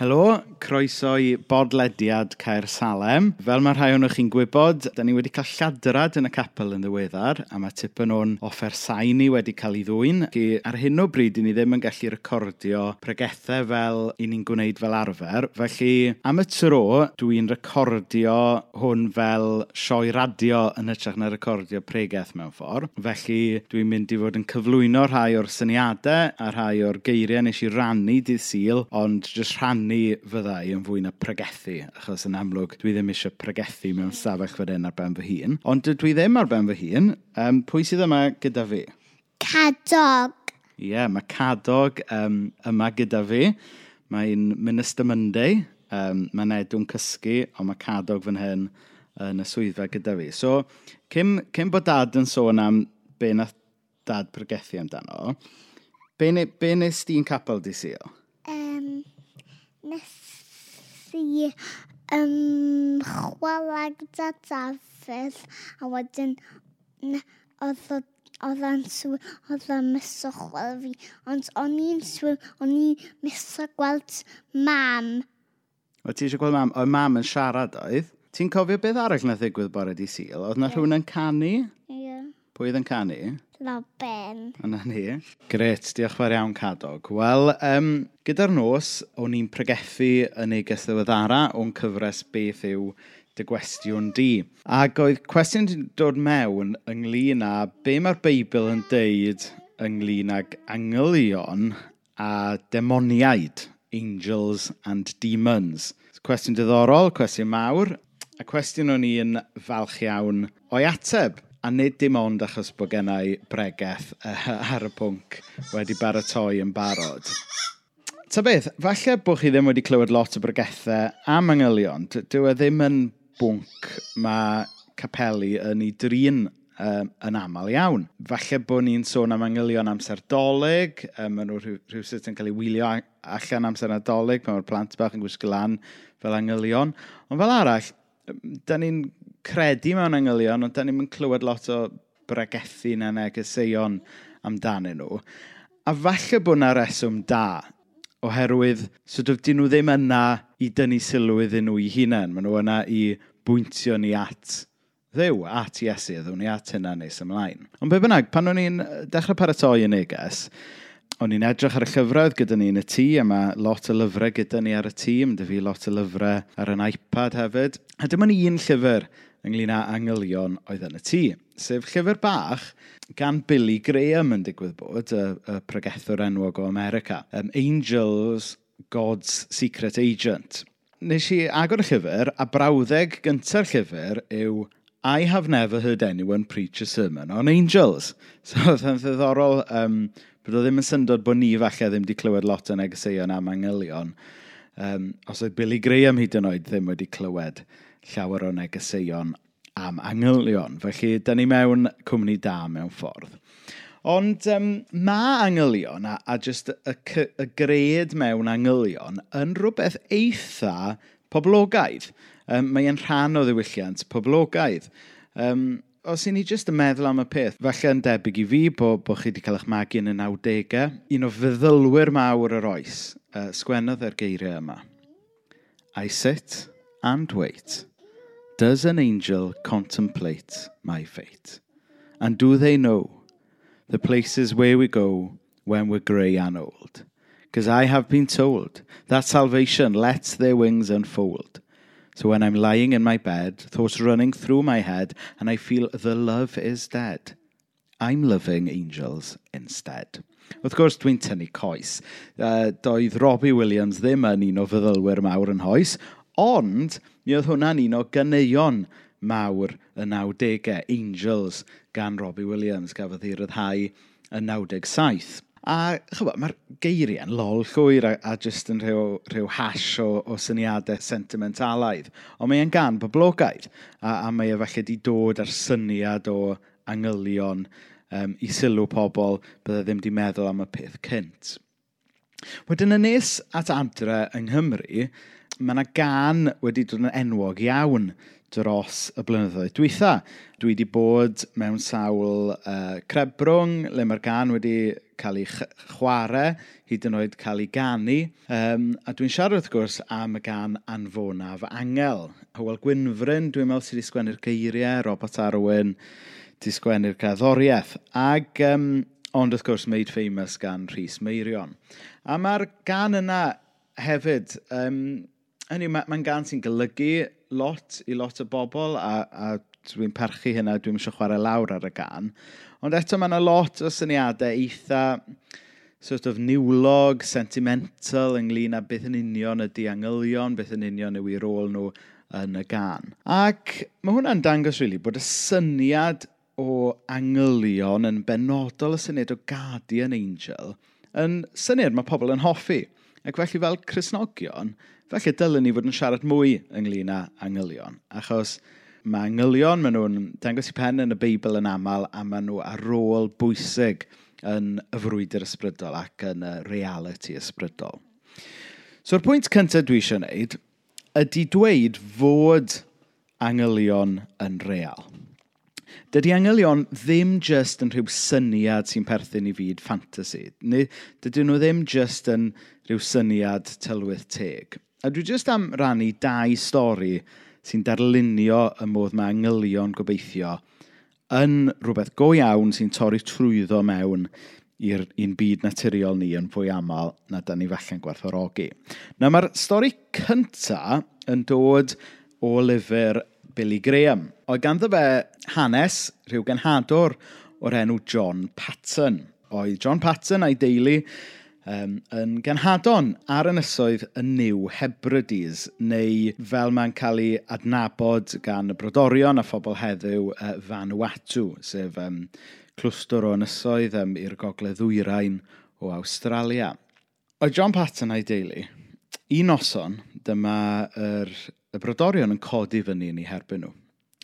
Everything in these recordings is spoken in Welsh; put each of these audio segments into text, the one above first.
Helo, croeso i bodlediad Caer Salem. Fel mae rhai o'n chi'n gwybod, da ni wedi cael lladrad yn y capel yn ddiweddar, a mae tipyn o'n offer sain ni wedi cael ei ddwy'n. Ar hyn o bryd, ni ddim yn gallu recordio pregethau fel i ni'n gwneud fel arfer. Felly, am y tro, dwi'n recordio hwn fel sioe radio yn hytrach na recordio pregeth mewn ffordd. Felly, dwi'n mynd i fod yn cyflwyno rhai o'r syniadau a rhai o'r geiriau nes i rannu dydd syl, ond jyst rannu ni fyddai yn fwy na pregethu, achos yn amlwg dwi ddim eisiau pregethu mewn stafell fy ar ben fy hun. Ond dwi ddim ar ben fy hun, um, pwy sydd yma gyda fi? Cadog. Ie, yeah, mae Cadog um, yma gyda fi. Mae'n Minister Monday, um, mae'n edw'n cysgu, ond mae Cadog fan hyn yn y swyddfa gyda fi. So, cyn, cyn bod dad yn sôn am be nath dad pregethu amdano, be, ne, be nes di'n capel di syl? nes i um, chwarae gyda Dafydd a wedyn oedd o oedd yn swyl, oedd yn miso chwel fi, ond o'n i'n swyl, o'n i'n miso gweld mam. O ti eisiau gweld mam? Oedd mam yn siarad oedd? Ti'n cofio beth arall na ddigwydd bore di syl? Oedd na rhywun yn canu? Ie. Pwy oedd yn canu? Robin. Yna ni. Gret, diolch fawr iawn, Cadog. Wel, um, gyda'r nos, o'n i'n pregethu yn ei gysddiweddara o'n cyfres beth yw dy gwestiwn di. Ac oedd cwestiwn wedi dod mewn ynglyn â be mae'r Beibl yn deud ynglyn ag angylion a demoniaid, angels and demons. Cwestiwn diddorol, cwestiwn mawr, a cwestiwn o'n i'n falch iawn o'i ateb a nid dim ond achos bod gennau bregeth e, ar y pwnc wedi baratoi yn barod. Ta beth, falle bod chi ddim wedi clywed lot o bregethau am angylion. Dyw e ddim yn bwnc mae capelu yn ei drin um, yn aml iawn. Falle bod ni'n sôn am angylion amser doleg, um, e, maen nhw rhywsyd yn cael ei wylio allan amser nadolig, pan mae'r plant bach yn gwisgo lan fel angylion. Ond fel arall, da ni'n credu mewn angylion, ond da ni'n clywed lot o bregethu na negeseuon amdanyn nhw. A falle bod yna reswm da, oherwydd, so dyn nhw ddim yna i dynnu sylw iddyn nhw i hunain. Maen nhw yna i bwyntio ni at ddew, at Iesu, ddwn ni at hynna nes ymlaen. Ond be bynnag, pan o'n i'n dechrau paratoi y neges, o'n i'n edrych ar y llyfrau gyda ni yn y tŷ, a mae lot o lyfrau gyda ni ar y tŷ, mae fi lot o lyfrau ar yn iPad hefyd. A dyma ni un llyfr ynglyn â angylion oedd yn y tŷ, sef llyfr bach gan Billy Graham yn digwydd bod, y, y pregethwr enwog o America, um, Angels, God's Secret Agent. Nes i agor y llyfr, a brawddeg gyntaf llyfr yw I have never heard anyone preach a sermon on angels. So, oedd yn ddiddorol um, Dwi ddim yn syndod bod ni falle ddim wedi clywed lot o negeseuon am angylion. Um, os oedd Billy Graham hyd yn oed ddim wedi clywed llawer o negeseuon am angylion. Felly, da ni mewn cwmni da mewn ffordd. Ond um, mae angylion a, a just y, y, y gred mewn angylion yn rhywbeth eitha poblogaidd. Um, mae'n rhan o ddiwylliant poblogaidd. Um, Os i ni jyst yn meddwl am y peth, falle yn debyg i fi bod bo chi wedi cael eich magu yn y 90au, un o feddylwyr mawr yr oes uh, sgwennodd yr geiriau yma. I sit and wait. Does an angel contemplate my fate? And do they know the places where we go when we're grey and old? Because I have been told that salvation lets their wings unfold So when I'm lying in my bed, thoughts running through my head, and I feel the love is dead. I'm loving angels instead. Wrth gwrs, dwi'n tynnu coes. Uh, doedd Robbie Williams ddim yn un o feddylwyr mawr yn hoes, ond mi oedd hwnna'n un o ganeuon mawr y 90au, Angels gan Robbie Williams, gafodd ei ryddhau yn 97. A chybod, mae'r geiriau yn lol llwyr a, a jyst yn rhyw, rhyw hash o, o syniadau sentimentalaidd. Ond mae'n gan boblogaidd a, a mae efallai wedi dod ar syniad o angylion um, i sylw pobl bydde ddim wedi meddwl am y peth cynt. Wedyn yn nes at adre yng Nghymru, mae yna gan wedi dod yn enwog iawn dros y blynyddoedd dwytha. Dwi wedi bod mewn sawl uh, crebrwng le mae'r gan wedi cael ei chwarae, hyd yn oed cael ei ganu. Um, a dwi'n siarad wrth gwrs am y gan anfonaf angel. Hywel Gwynfryn, dwi'n meddwl sydd wedi sgwennu'r geiriau, Robert Arwyn, wedi sgwennu'r cerddoriaeth. Ag, um, ond wrth gwrs, made famous gan Rhys Meirion. A mae'r gan yna hefyd, um, hynny, mae'n ma gan sy'n golygu lot i lot o bobl a, a dwi'n parchu hynna, dwi'n eisiau chwarae lawr ar y gan. Ond eto mae yna lot o syniadau eitha sort of niwlog, sentimental ynglyn â beth yn union ydy angylion, beth yn union yw i rôl nhw yn y gan. Ac mae hwnna'n dangos rili really bod y syniad o angylion yn benodol y syniad o Guardian Angel yn syniad mae pobl yn hoffi. Ac felly fel Cresnogion, Felly dylen ni fod yn siarad mwy ynglyn â angylion. Achos mae angylion, maen nhw'n dangos i pen yn y Beibl yn aml a maen nhw ar ôl bwysig yn y frwydr ysbrydol ac yn y reality ysbrydol. So, pwynt cyntaf dwi eisiau gwneud ydy dweud fod angylion yn real. Dydy angylion ddim just yn rhyw syniad sy'n perthyn i fyd ffantasi. Neu dydyn nhw ddim just yn rhyw syniad tylwyth teg. A dwi jyst am rannu dau stori sy'n darlunio y modd mae angylion gobeithio yn rhywbeth go iawn sy'n torri trwyddo mewn i'r un byd naturiol ni yn fwy aml na da ni falle'n gwerthorogi. Na mae'r stori cynta yn dod o lyfr Billy Graham. Oedd ganddo fe hanes rhyw genhadwr o'r enw John Patton. Oedd John Patton a'i deulu um, yn genhadon ar yn ysoedd y New Hebrides, neu fel mae'n cael ei adnabod gan y brodorion a phobl heddiw uh, Vanuatu, sef um, clwstwr o ynysoedd um, i'r gogledd ddwyrain o Australia. Oedd John Patton a'i deulu, un noson, dyma yr, y brodorion yn codi fyny yn ei herbyn nhw.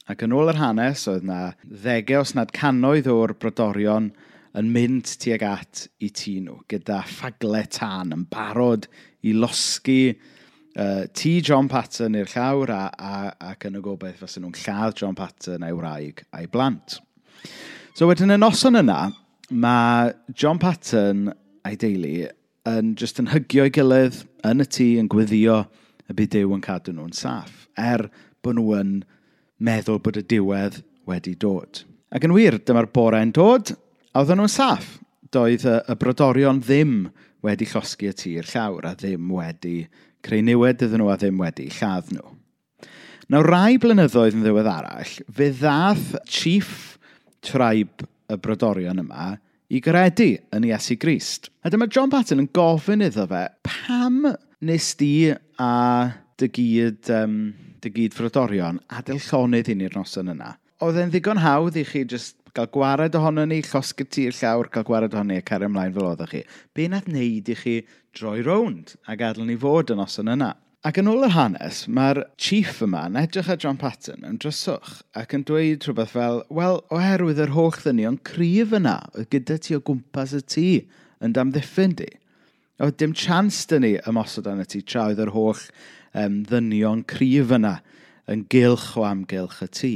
Ac yn ôl yr hanes, oedd yna ddegau os nad cannoedd o'r brodorion yn mynd tuag at i tŷ nhw gyda ffaglau tân yn barod i losgu uh, tŷ John Patton i'r llawr a, a, ac yn y gobeith fysa nhw'n lladd John Patton a'i wraig a'i blant. So wedyn y noson yna, mae John Patton a'i deulu yn just yn hygio ei gilydd yn y tŷ yn gweddio y byd dew yn cadw nhw'n saff, er bod nhw yn meddwl bod y diwedd wedi dod. Ac yn wir, dyma'r bore'n dod, A oedden nhw'n saff. Doedd y, y brodorion ddim wedi llosgu y tir llawr a ddim wedi creu niwed iddyn nhw a ddim wedi lladd nhw. Nawr, rai blynyddoedd yn ddiwedd arall, fe ddath chief tribe y brodorion yma i gredu yn Iesu Grist. A dyma John Patton yn gofyn iddo fe, pam nes di a dy gyd, um, dy gyd frodorion adeil llonydd i ni'r noson yna? Oedd e'n ddigon hawdd i chi just Gael gwared ohono ni, llosgyd tir llawr, gael gwared ohono ni a cario ymlaen fel oeddech chi. Be nath wneud i chi droi rownd a gadael ni fod yn oson yna? Ac yn ôl yr hanes, mae'r chief yma yn edrych ar John Patton yn dryswch ac yn dweud rhywbeth fel, wel, oherwydd yr holl ddynion cryf yna oedd gyda ti o gwmpas y tŷ yn damddiffyn di. Oedd dim chans dyn ni ymosod arno ti tra oedd yr holl um, ddynion cryf yna yn gylch o amgylch y tŷ.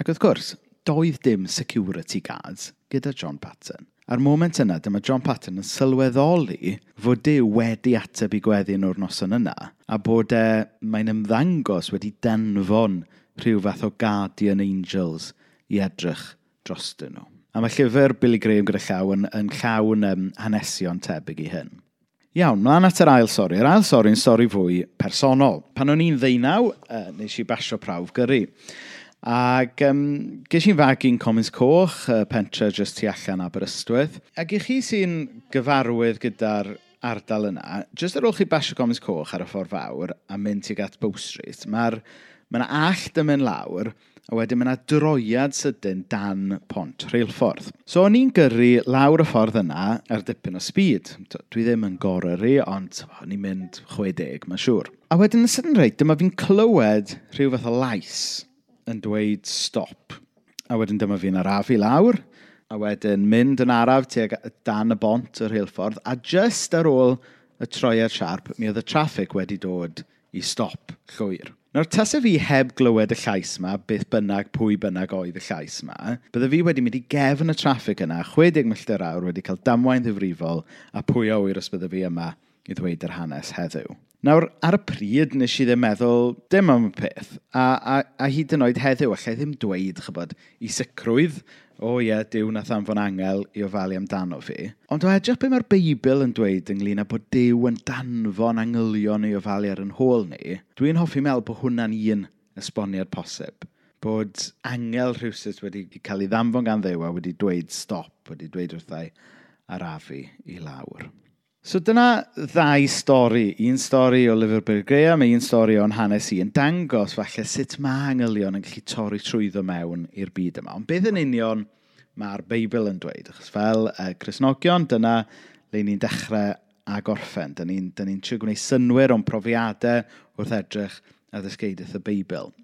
Ac wrth gwrs, doedd dim security guards gyda John Patton. A'r moment yna, dyma John Patton yn sylweddoli fod Dyw wedi ateb i gweddi'n o'r noson yna a bod e, mae'n ymddangos wedi denfon rhyw fath o guardian angels i edrych drostyn nhw. A mae llyfr Billy Graham gyda llaw yn, yn llawn um, hanesion tebyg i hyn. Iawn, mlaen at yr ail sori. Yr ail sori'n sori fwy personol. Pan o'n i'n ddeunaw, uh, nes i basio prawf gyrru. Ac um, ges i'n fagu'n Comins Coch, y pentre jyst tu allan Aberystwyth. Ac i chi sy'n gyfarwydd gyda'r ardal yna, jyst ar ôl chi basio Comins Coch ar y ffordd fawr a mynd tuag at Bow Street, mae'r mae yna allt yn mynd lawr, a wedyn mae yna droiad sydyn dan pont reilffordd. So o'n i'n gyrru lawr y ffordd yna ar dipyn o speed. Dwi ddim yn gorau ond o'n i'n mynd 60, mae'n siŵr. A wedyn yn sydyn reit, dyma fi'n clywed rhyw fath o lais yn dweud stop. A wedyn dyma fi'n arafu lawr, a wedyn mynd yn araf tuag dan y bont yr rheilffordd, a just ar ôl y troiad siarp, mi oedd y traffig wedi dod i stop llwyr. Nawr, tas fi heb glywed y llais yma, beth bynnag, pwy bynnag oedd y llais yma, bydde fi wedi mynd i gefn y traffig yna, 60 milltir awr wedi cael damwain ddifrifol, a pwy a wyr os bydde fi yma i ddweud yr hanes heddiw. Nawr, ar y pryd nes i ddim meddwl dim am y peth, a, a, a hyd yn oed heddiw, allai ddim dweud, chybod, i sicrwydd, o oh, ie, yeah, Dyw nath anfon angel i ofalu amdano fi. Ond o edrych beth mae'r Beibl yn dweud ynglyn â bod Dyw yn danfon angylion i ofalu ar yn hôl ni, dwi'n hoffi meddwl bod hwnna'n un esboniad posib bod angel rhywsys wedi cael ei ddanfon gan ddewa wedi dweud stop, wedi dweud wrthau arafu i lawr. So dyna ddau stori. Un stori o lyfr Bill Graham, un stori o'n hanes i yn dangos falle sut mae angylion yn gallu torri trwyddo mewn i'r byd yma. Ond beth yn union mae'r Beibl yn dweud? Achos fel uh, Cresnogion, dyna le ni'n dechrau a gorffen. Dyna ni'n ni, ni trio gwneud synwyr o'n profiadau wrth edrych a ddysgeidydd y Beibl.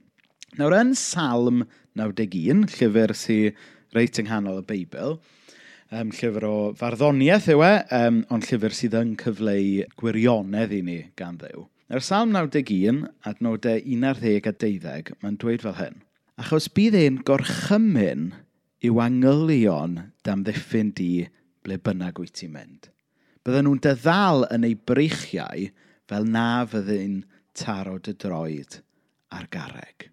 Nawr, yn Salm 91, llyfr sy'n reit yng nghanol y Beibl, um, llyfr o farddoniaeth yw e, um, ond llyfr sydd yn cyfleu gwirionedd i ni gan ddew. Nawr Salm 91, adnodau 11 a 12, mae'n dweud fel hyn. Achos bydd e'n gorchymyn i'w angylion dam ddiffyn di ble bynnag wyt ti'n mynd. Bydden nhw'n dyddal yn ei breichiau fel na fyddai'n taro dy droed ar garreg.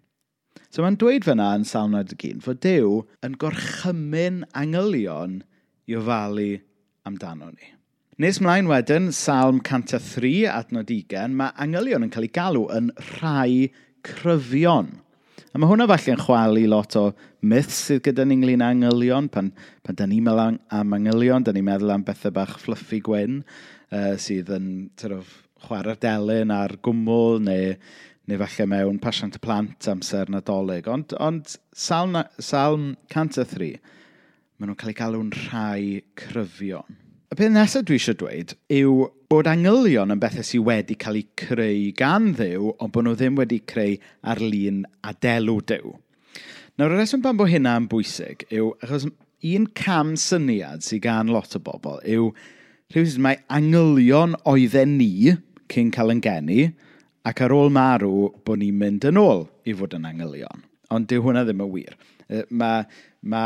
So mae'n dweud fyna yn Salm 91 fod Dyw yn gorchymyn angylion i ofalu amdano ni. Nes mlaen wedyn, Salm 103 adnod 20, mae angylion yn cael ei galw yn rhai cryfion. A mae hwnna falle yn chwalu lot o myths sydd gyda ni ynglyn â angylion. Pan, pan da ni'n meddwl am angylion, da ni'n meddwl am bethau bach fluffy gwyn uh, sydd yn tyrof, chwarae'r delyn a'r gwmwl neu, neu falle mewn pasiant y plant amser nadolig. Ond, ond salm, salm 103 maen nhw'n cael eu galw'n rhai cryfion. Y peth nesaf dwi eisiau dweud yw bod angylion yn bethau sydd wedi cael eu creu gan ddew, ond bod nhw ddim wedi creu ar lun adelw dew. Nawr, y reswm pan bod hynna yn bwysig yw, achos un cam syniad sydd gan lot o bobl yw, rhywbeth mae angylion oedden ni cyn cael yn geni, ac ar ôl marw, bod ni'n mynd yn ôl i fod yn angylion. Ond dyw hwnna ddim yn wir. Mae ma,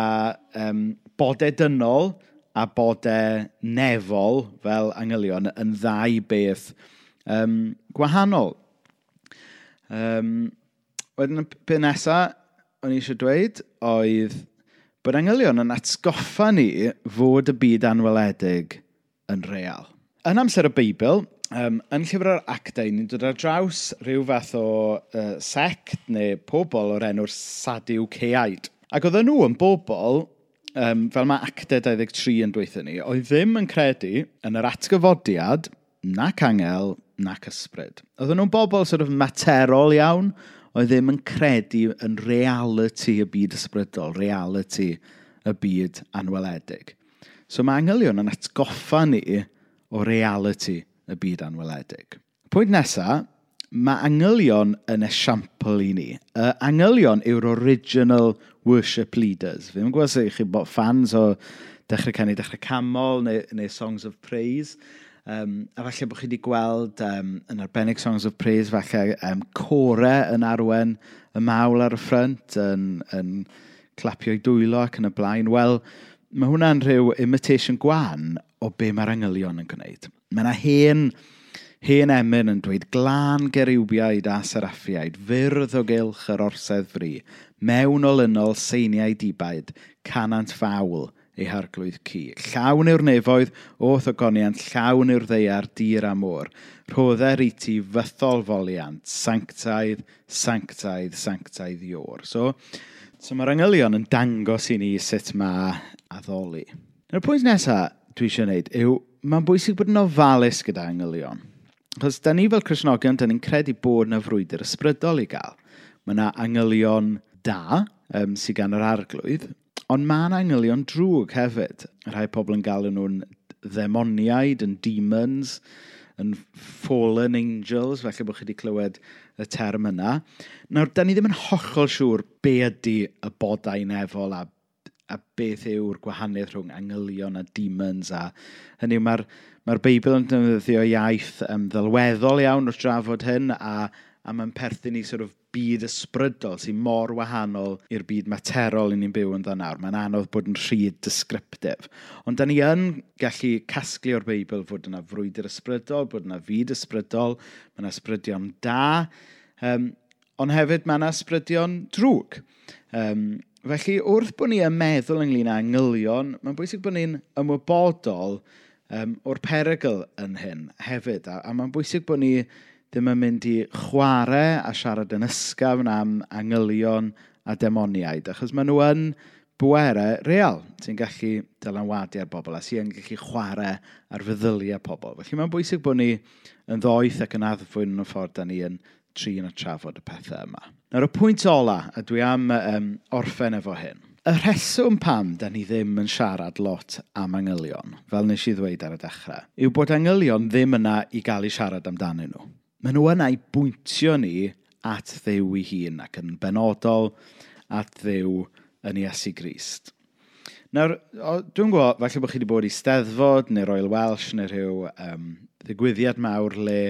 um, bodau e dynol a bodau e nefol fel angylion yn ddau beth um, gwahanol. Um, wedyn y peth nesaf, o'n i eisiau dweud, oedd bod angylion yn atgoffa ni fod y byd anweledig yn real. Yn amser y Beibl, um, yn llyfr o'r actau, ni'n dod ar draws rhyw fath o uh, sect neu pobl o'r enw'r Sadiw Ceaid. Ac oedden nhw yn bobl um, fel mae actau 23 yn dweithio ni, oedd ddim yn credu yn yr atgyfodiad, nac angel, nac ysbryd. Oedden nhw'n bobl sort of materol iawn, oedd ddim yn credu yn reality y byd ysbrydol, reality y byd anweledig. So mae angylion yn atgoffa ni o reality y byd anweledig. Pwynt nesaf, mae angylion yn esiampl i ni. Y angylion yw'r original worship leaders. Fi ddim yn gwybod sef chi bod fans o dechrau canu, dechrau camol neu, neu songs of praise. Um, a falle bod chi wedi gweld um, yn arbennig Songs of Praise, falle um, core yn arwen y mawl ar y ffrynt, yn, yn clapio'i dwylo ac yn y blaen. Wel, mae hwnna'n rhyw imitation gwan o be mae'r angylion yn gwneud. Mae yna hen hen emyn yn dweud glân geriwbiaid a seraffiaid, fyrdd o gylch yr orsedd fri, mewn olynol seiniau dibaid, canant fawl ei harglwydd cu. Llawn yw'r nefoedd o ddogoniant, llawn yw'r ddeiar, dir a môr. Rhodder i ti fythol foliant, sanctaidd, sanctaidd, sanctaidd ior. So, so mae'r angylion yn dangos i ni sut mae addoli. Na'r pwynt nesaf dwi eisiau gwneud yw, mae'n bwysig bod yn ofalus gyda angylion. Chos da ni fel Cresnogion, da ni'n credu bod yna frwydr ysbrydol i gael. Mae yna angylion da um, sydd gan yr arglwydd, ond mae yna angylion drwg hefyd. Rhai pobl yn galw nhw'n ddemoniaid, yn demons, yn fallen angels, felly bod chi wedi clywed y term yna. Nawr, da ni ddim yn hollol siŵr be ydy y bodau nefol a a beth yw'r gwahaniaeth rhwng angylion a demons a hynny yw mae'r mae Beibl yn defnyddio iaith um, ddylweddol iawn wrth drafod hyn a, a mae'n perthyn i sort of byd ysbrydol sy'n mor wahanol i'r byd materol i ni'n byw yn dda nawr. Mae'n anodd bod yn rhyd descriptif. Ond da ni yn gallu casglu o'r Beibl fod yna frwydr ysbrydol, bod yna fyd ysbrydol, mae yna ysbrydion da. Um, ond hefyd mae yna ysbrydion drwg. Um, felly, wrth bod ni yn meddwl ynglyn â angylion, mae'n bwysig bod ni'n ymwybodol um, o'r perygl yn hyn hefyd. A, a mae'n bwysig bod ni ddim yn mynd i chwarae a siarad yn ysgafn am angylion a demoniaid, achos maen nhw yn bwerau real sy'n gallu dylanwadu ar bobl a sy'n gallu chwarae ar feddyliau pobl. Felly mae'n bwysig bod ni yn ddoeth ac yn addfwyn yn y ffordd da ni yn trin a trafod y pethau yma. Nawr, y pwynt ola, a dwi am um, orffen efo hyn, y rheswm pam da ni ddim yn siarad lot am angylion, fel nes i ddweud ar y dechrau, yw bod angylion ddim yna i gael ei siarad amdanyn nhw. Maen nhw yna i bwyntio ni at ddew i hun ac yn benodol at ddew yn Iesu Grist. Nawr, dwi'n gwybod, falle bod chi wedi bod i Steddfod neu Royal Welsh neu rhyw um, ddigwyddiad mawr le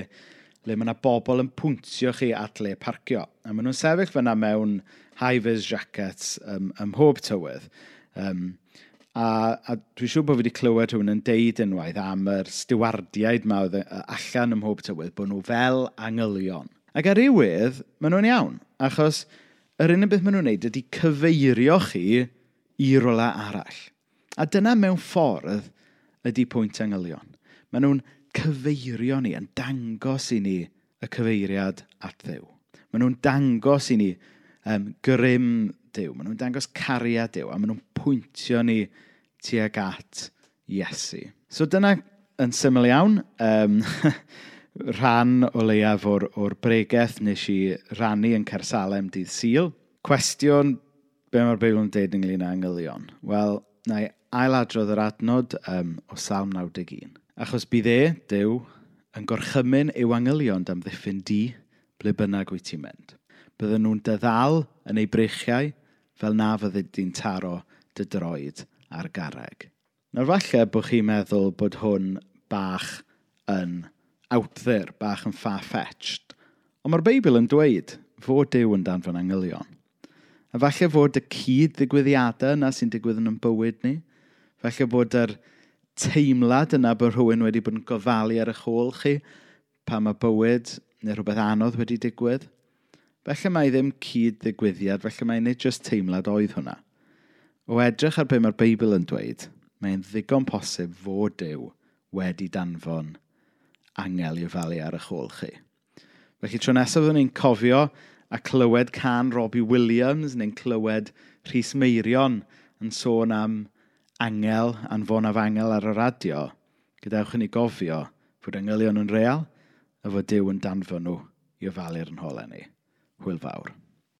le mae yna bobl yn pwyntio chi at le parcio. A maen nhw'n sefyll fyna mewn high-vis jackets um, ym mhob tywydd. Um, a, a dwi'n siŵr bod fi wedi clywed hwn yn deud unwaith am yr stiwardiaid ma allan ym mhob tywydd, bod nhw fel angylion. Ac ar iwedd, maen nhw'n iawn, achos yr unig beth maen nhw'n neud ydy cyfeirio chi i rola arall. A dyna mewn ffordd ydy pwynt angylion. Maen nhw'n cyfeirio ni, yn dangos i ni y cyfeiriad at ddew. Maen nhw'n dangos i ni um, grym Dyw. Maen nhw'n dangos cariad Dyw a maen nhw'n pwyntio ni tuag at Iesu. So dyna yn syml iawn, um, rhan o leiaf o'r, or bregeth nes i rannu yn Cersalem dydd Sul. Cwestiwn, be mae'r Beibl yn dweud ynglyn â angylion? Wel, na i ailadrodd yr adnod um, o Salm 91. Achos bydd e, Dyw, yn gorchymyn i'w angylion damddiffyn di ble bynnag wyt ti'n mynd. Bydden nhw'n dyddal yn ei breichiau fel na fyddi di'n taro dy droed a'r garreg. Nawr falle bod chi'n meddwl bod hwn bach yn out there, bach yn far-fetched. Ond mae'r Beibl yn dweud fod Dyw yn dan fan angylion. A falle fod y cyd ddigwyddiadau yna sy'n digwydd yn yn bywyd ni, falle bod yr er teimlad yna bod rhywun wedi bod yn gofalu ar eich ôl chi pa mae bywyd neu rhywbeth anodd wedi digwydd. Felly mae ddim cyd ddigwyddiad, felly mae nid jyst teimlad oedd hwnna. O edrych ar be mae'r Beibl yn dweud, mae'n ddigon posib fod Dyw wedi danfon angel i falu ar y chôl chi. Felly tro nesaf fyddwn ni'n cofio a clywed can Robbie Williams neu'n clywed Rhys Meirion yn sôn am angel, anfonaf angel ar y radio, gadewch yn ei gofio fod angylion yn real a fod Dyw yn danfon nhw i ofalu'r yn holau ni. Hwyl fawr.